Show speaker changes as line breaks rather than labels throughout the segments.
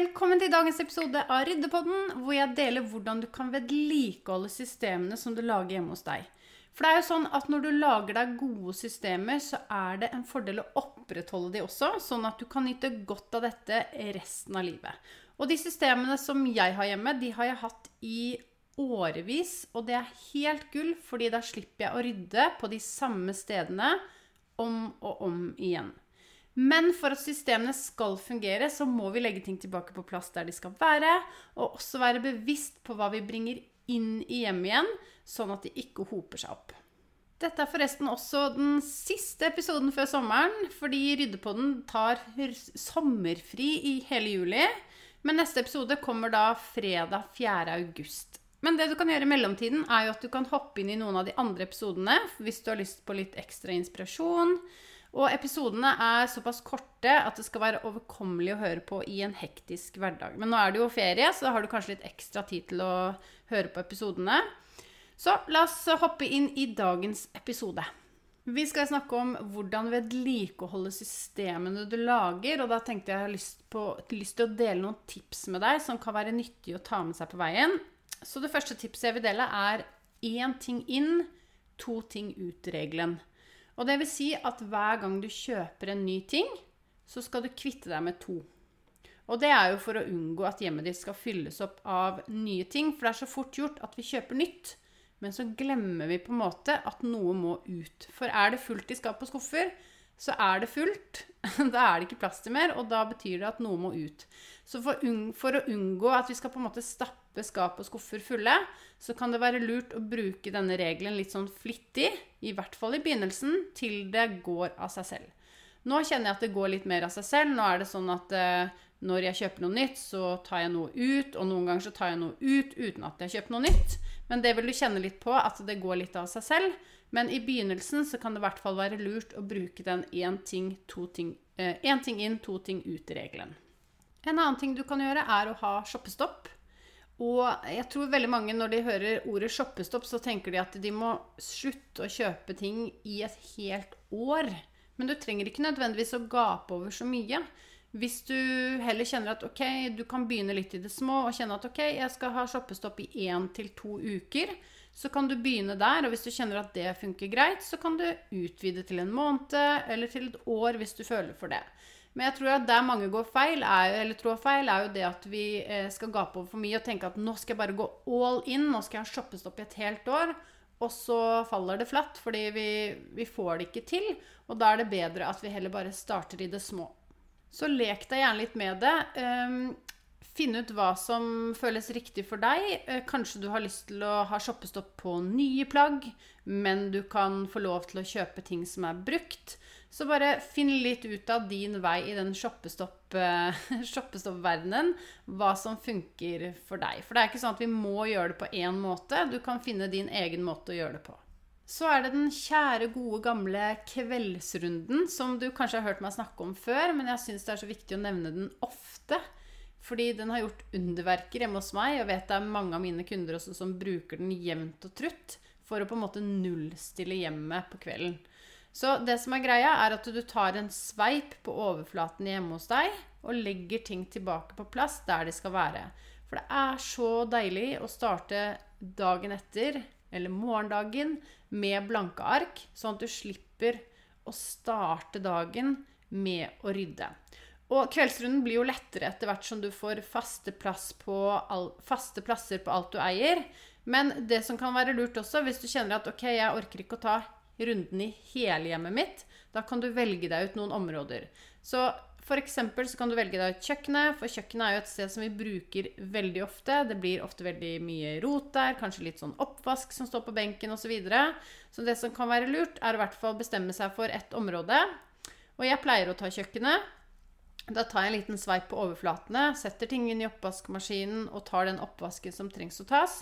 Velkommen til dagens episode av Ryddepodden, hvor jeg deler hvordan du kan vedlikeholde systemene som du lager hjemme hos deg. For det er jo sånn at når du lager deg gode systemer, så er det en fordel å opprettholde de også, sånn at du kan nyte godt av dette resten av livet. Og de systemene som jeg har hjemme, de har jeg hatt i årevis, og det er helt gull, fordi da slipper jeg å rydde på de samme stedene om og om igjen. Men for at systemene skal fungere, så må vi legge ting tilbake på plass der de skal være, og også være bevisst på hva vi bringer inn i hjemmet igjen, sånn at de ikke hoper seg opp. Dette er forresten også den siste episoden før sommeren, fordi Ryddepodden tar sommerfri i hele juli. Men neste episode kommer da fredag 4. august. Men det du kan gjøre i mellomtiden, er jo at du kan hoppe inn i noen av de andre episodene hvis du har lyst på litt ekstra inspirasjon. Og episodene er såpass korte at det skal være overkommelig å høre på i en hektisk hverdag. Men nå er det jo ferie, så da har du kanskje litt ekstra tid til å høre på episodene. Så la oss hoppe inn i dagens episode. Vi skal snakke om hvordan vedlikeholde systemene du lager. Og da tenkte jeg jeg har lyst, på, lyst til å dele noen tips med deg som kan være nyttig å ta med seg på veien. Så det første tipset jeg vil dele, er én ting inn, to ting ut-regelen. Og det vil si at hver gang du kjøper en ny ting, så skal du kvitte deg med to. Og det er jo for å unngå at hjemmet ditt skal fylles opp av nye ting. For det er så fort gjort at vi kjøper nytt, men så glemmer vi på en måte at noe må ut. For er det fullt i skap og skuffer, så er det fullt. Da er det ikke plass til mer, og da betyr det at noe må ut. Så for, for, å unngå at vi skal på en måte stappe skap og skuffer fulle, så kan det være lurt å bruke denne regelen litt sånn flittig, i hvert fall i begynnelsen, til det går av seg selv. Nå kjenner jeg at det går litt mer av seg selv. Nå er det sånn at eh, når jeg kjøper noe nytt, så tar jeg noe ut, og noen ganger så tar jeg noe ut uten at jeg kjøper noe nytt. Men det vil du kjenne litt på, at det går litt av seg selv. Men i begynnelsen så kan det i hvert fall være lurt å bruke den én ting, ting, eh, ting inn, to ting ut-regelen. En annen ting du kan gjøre, er å ha shoppestopp. Og jeg tror veldig mange når de hører ordet shoppestopp, så tenker de at de må slutte å kjøpe ting i et helt år. Men du trenger ikke nødvendigvis å gape over så mye. Hvis du heller kjenner at ok, du kan begynne litt i det små og kjenne at ok, jeg skal ha shoppestopp i én til to uker, så kan du begynne der. Og hvis du kjenner at det funker greit, så kan du utvide til en måned eller til et år hvis du føler for det. Men jeg tror at der mange går feil, er, eller tror feil, er jo det at vi eh, skal gape over for mye og tenke at nå skal jeg bare gå all in, nå skal jeg ha shoppestopp i et helt år. Og så faller det flatt, fordi vi, vi får det ikke til. Og da er det bedre at vi heller bare starter i det små. Så lek deg gjerne litt med det. Finne ut hva som føles riktig for deg. Eh, kanskje du har lyst til å ha shoppestopp på nye plagg, men du kan få lov til å kjøpe ting som er brukt. Så bare finn litt ut av din vei i den shoppestopp-verdenen shoppestopp hva som funker for deg. For det er ikke sånn at vi må gjøre det på én måte. Du kan finne din egen måte å gjøre det på. Så er det den kjære, gode, gamle kveldsrunden, som du kanskje har hørt meg snakke om før, men jeg syns det er så viktig å nevne den ofte. Fordi den har gjort underverker hjemme hos meg, og vet det er mange av mine kunder også som bruker den jevnt og trutt for å på en måte nullstille hjemmet på kvelden. Så det som er greia, er at du tar en sveip på overflaten hjemme hos deg og legger ting tilbake på plass der de skal være. For det er så deilig å starte dagen etter, eller morgendagen, med blanke ark, sånn at du slipper å starte dagen med å rydde. Og kveldsrunden blir jo lettere etter hvert som du får faste, plass all, faste plasser på alt du eier. Men det som kan være lurt også, hvis du kjenner at ok, jeg orker ikke å ta runden i hele hjemmet mitt, da kan du velge deg ut noen områder. Så f.eks. så kan du velge deg ut kjøkkenet, for kjøkkenet er jo et sted som vi bruker veldig ofte. Det blir ofte veldig mye rot der, kanskje litt sånn oppvask som står på benken osv. Så, videre. så det som kan være lurt, er fall bestemme seg for ett område. Og jeg pleier å ta kjøkkenet. Da tar jeg en liten sveip på overflatene, setter ting inn i oppvaskmaskinen og tar den oppvasken som trengs å tas.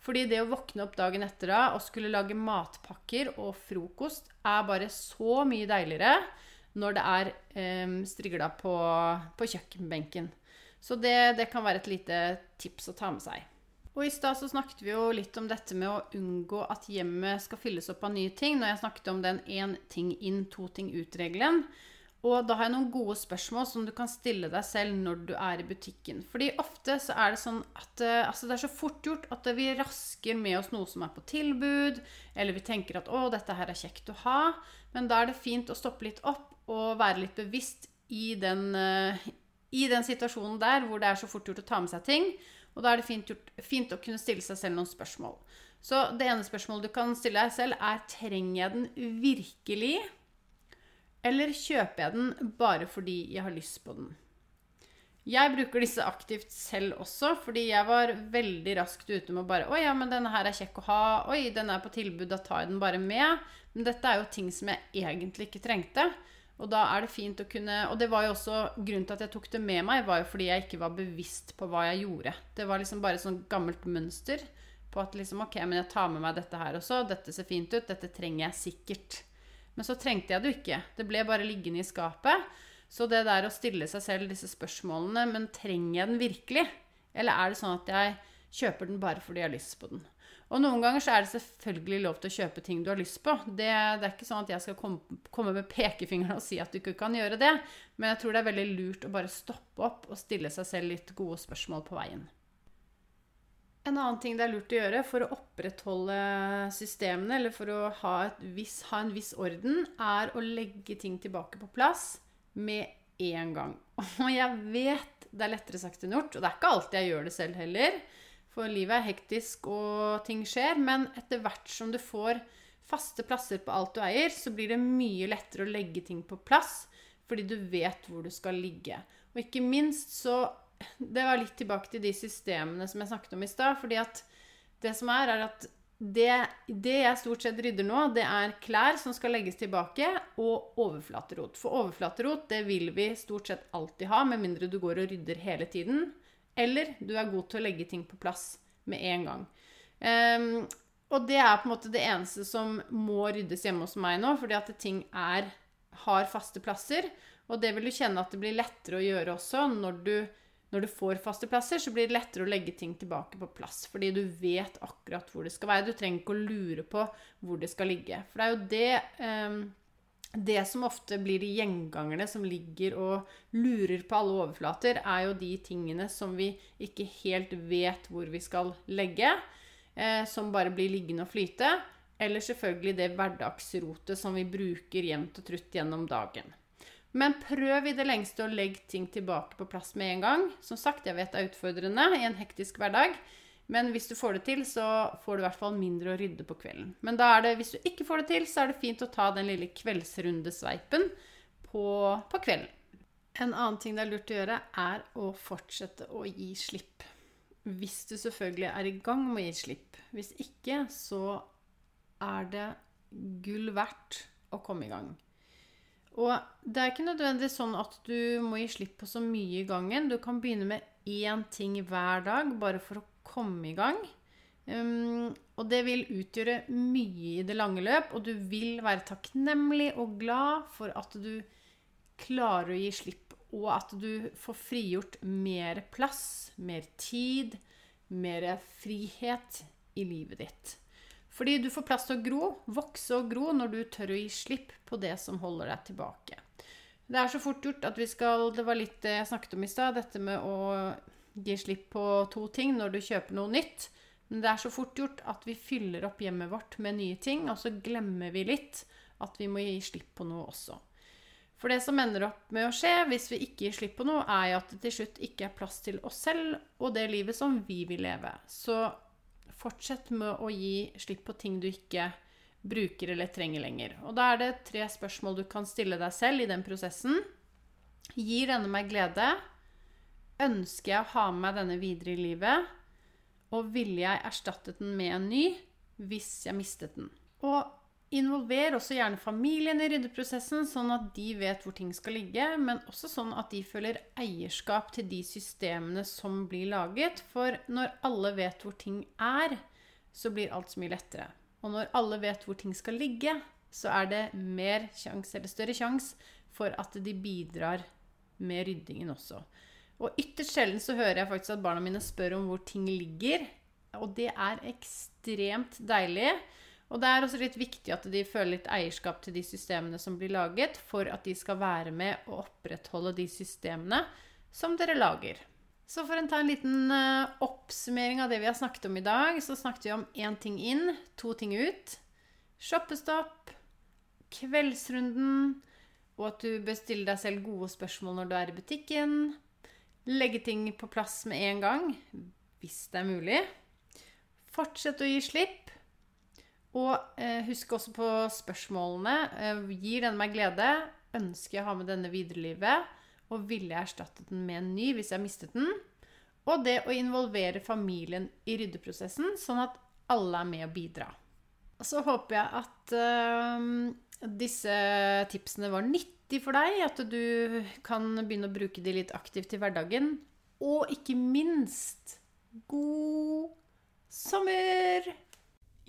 Fordi det å våkne opp dagen etter da og skulle lage matpakker og frokost er bare så mye deiligere når det er eh, strigla på, på, kjøkkenbenken. Så det, det, kan være et lite tips å ta med seg. Og I stad snakket vi jo litt om dette med å unngå at hjemmet skal fylles opp av nye ting. Når jeg snakket om den én ting inn, to ting ut-regelen. Og da har jeg noen gode spørsmål som du kan stille deg selv når du er i butikken. Fordi ofte så er det sånn at eh, altså det er så fort gjort at vi rasker med oss noe som er på tilbud, eller vi tenker at 'å, dette her er kjekt å ha', men da er det fint å stoppe litt opp og være litt bevisst i den, uh, i den situasjonen der hvor det er så fort gjort å ta med seg ting. Og da er det fint, gjort, fint å kunne stille seg selv noen spørsmål. Så det ene spørsmålet du kan stille deg selv, er trenger jeg den virkelig? Eller kjøper jeg den bare fordi jeg har lyst på den? Jeg bruker disse aktivt selv også, fordi jeg var veldig raskt ute med å bare Oi, ja, men denne her er kjekk å ha. Oi, den er på tilbud. Da tar jeg den bare med.' Men dette er jo ting som jeg egentlig ikke trengte. Og da er det fint å kunne Og det var jo også grunnen til at jeg tok det med meg, var jo fordi jeg ikke var bevisst på hva jeg gjorde. Det var liksom bare et sånt gammelt mønster på at liksom OK, men jeg tar med meg dette her også. Dette ser fint ut. Dette trenger jeg sikkert. Men så trengte jeg det jo ikke. Det ble bare liggende i skapet. Så det der å stille seg selv disse spørsmålene Men trenger jeg den virkelig? Eller er det sånn at jeg kjøper den bare fordi jeg har lyst på den? Og noen ganger så er det selvfølgelig lov til å kjøpe ting du har lyst på. Det, det er ikke sånn at jeg skal komme, komme med pekefingeren og si at du ikke kan gjøre det. Men jeg tror det er veldig lurt å bare stoppe opp og stille seg selv litt gode spørsmål på veien. En annen ting det er lurt å gjøre for å opprettholde systemene, eller for å ha, viss, ha, en viss orden, er å legge ting tilbake på plass med en gang. Og jeg vet det er lettere sagt enn gjort, og det er ikke alltid jeg gjør det selv heller. For livet er hektisk, og ting skjer. Men etter hvert som du får faste plasser på alt du eier, så blir det mye lettere å legge ting på plass fordi du vet hvor du skal ligge. Og ikke minst så det var litt tilbake til de systemene som jeg snakket om i stad. fordi at det som er, er at det, det, jeg stort sett rydder nå, det er klær som skal legges tilbake, og overflaterot. For overflaterot det vil vi stort sett alltid ha, med mindre du går og rydder hele tiden. Eller du er god til å legge ting på plass med en gang. Um, og det er på en måte det eneste som må ryddes hjemme hos meg nå, fordi at ting er, har faste plasser. Og det vil du kjenne at det blir lettere å gjøre også når du når du får faste plasser, så blir det lettere å legge ting tilbake på plass. Fordi du vet akkurat hvor det skal være. Du trenger ikke å lure på hvor det skal ligge. For det er jo det eh, Det som ofte blir de gjengangerne som ligger og lurer på alle overflater, er jo de tingene som vi ikke helt vet hvor vi skal legge. Eh, som bare blir liggende og flyte. Eller selvfølgelig det hverdagsrotet som vi bruker jevnt og trutt gjennom dagen. Men prøv i det lengste å legge ting tilbake på plass med en gang. Som sagt, jeg vet det er utfordrende i en hektisk hverdag. Men hvis du får det til, så får du i hvert fall mindre å rydde på kvelden. Men det, hvis du ikke får det til, så er det fint å ta den lille kveldsrundesveipen på, på kvelden. En annen ting det er lurt å gjøre, er å fortsette å gi slipp. Hvis du selvfølgelig er i gang med å gi slipp. Hvis ikke, så er det gull verdt å komme i gang. Og det er ikke nødvendigvis sånn at du må gi slipp på så mye i gangen. Du kan begynne med én ting hver dag bare for å komme i gang. Um, og det vil utgjøre mye i det lange løp, og du vil være takknemlig og glad for at du klarer å gi slipp, og at du får frigjort mer plass, mer tid, mer frihet i livet ditt. Fordi du får plass til å gro, vokse og gro, når du tør å gi slipp på det som holder deg tilbake. Det er så fort gjort at vi skal Det var litt det jeg snakket om i stad, dette med å gi slipp på to ting når du kjøper noe nytt. Men det er så fort gjort at vi fyller opp hjemmet vårt med nye ting, og så glemmer vi litt at vi må gi slipp på noe også. For det som ender opp med å skje hvis vi ikke gir slipp på noe, er jo at det til slutt ikke er plass til oss selv og det livet som vi vil leve. Så fortsett med å gi slipp på ting du ikke bruker eller trenger lenger. Og da er det tre spørsmål du kan stille deg selv i den prosessen. Gir denne meg glede? Ønsker jeg å ha med meg denne videre i livet? Og ville jeg erstattet den med en ny hvis jeg mistet den? Og Involver også gjerne familien i ryddeprosessen, sånn at de vet hvor ting skal ligge, men også sånn at de føler eierskap til de systemene som blir laget. For når alle vet hvor ting er, så blir alt så mye lettere. Og når alle vet hvor ting skal ligge, så er det mer sjans, eller større sjanse for at de bidrar med ryddingen også. Og ytterst sjelden så hører jeg faktisk at barna mine spør om hvor ting ligger. Og det er ekstremt deilig. Og det er også litt viktig at de føler litt eierskap til de systemene som blir laget, for at de skal være med og opprettholde de systemene som dere lager. Så for å ta en liten uh, oppsummering av det vi har snakket om i dag, så snakket vi om én ting inn, to ting ut. Shoppestopp, kveldsrunden, og at du bør stille deg selv gode spørsmål når du er i butikken. Legge ting på plass med en gang, hvis det er mulig. Fortsett å gi slipp. Og eh, husk også på spørsmålene. Eh, gir denne meg glede? Ønsker jeg å ha med denne videre livet? Og ville jeg erstattet den med en ny hvis jeg mistet den? Og det å involvere familien i ryddeprosessen, sånn at alle er med å bidra. Og så håper jeg at eh, disse tipsene var nyttig for deg. At du kan begynne å bruke de litt aktivt i hverdagen. Og ikke minst god sommer!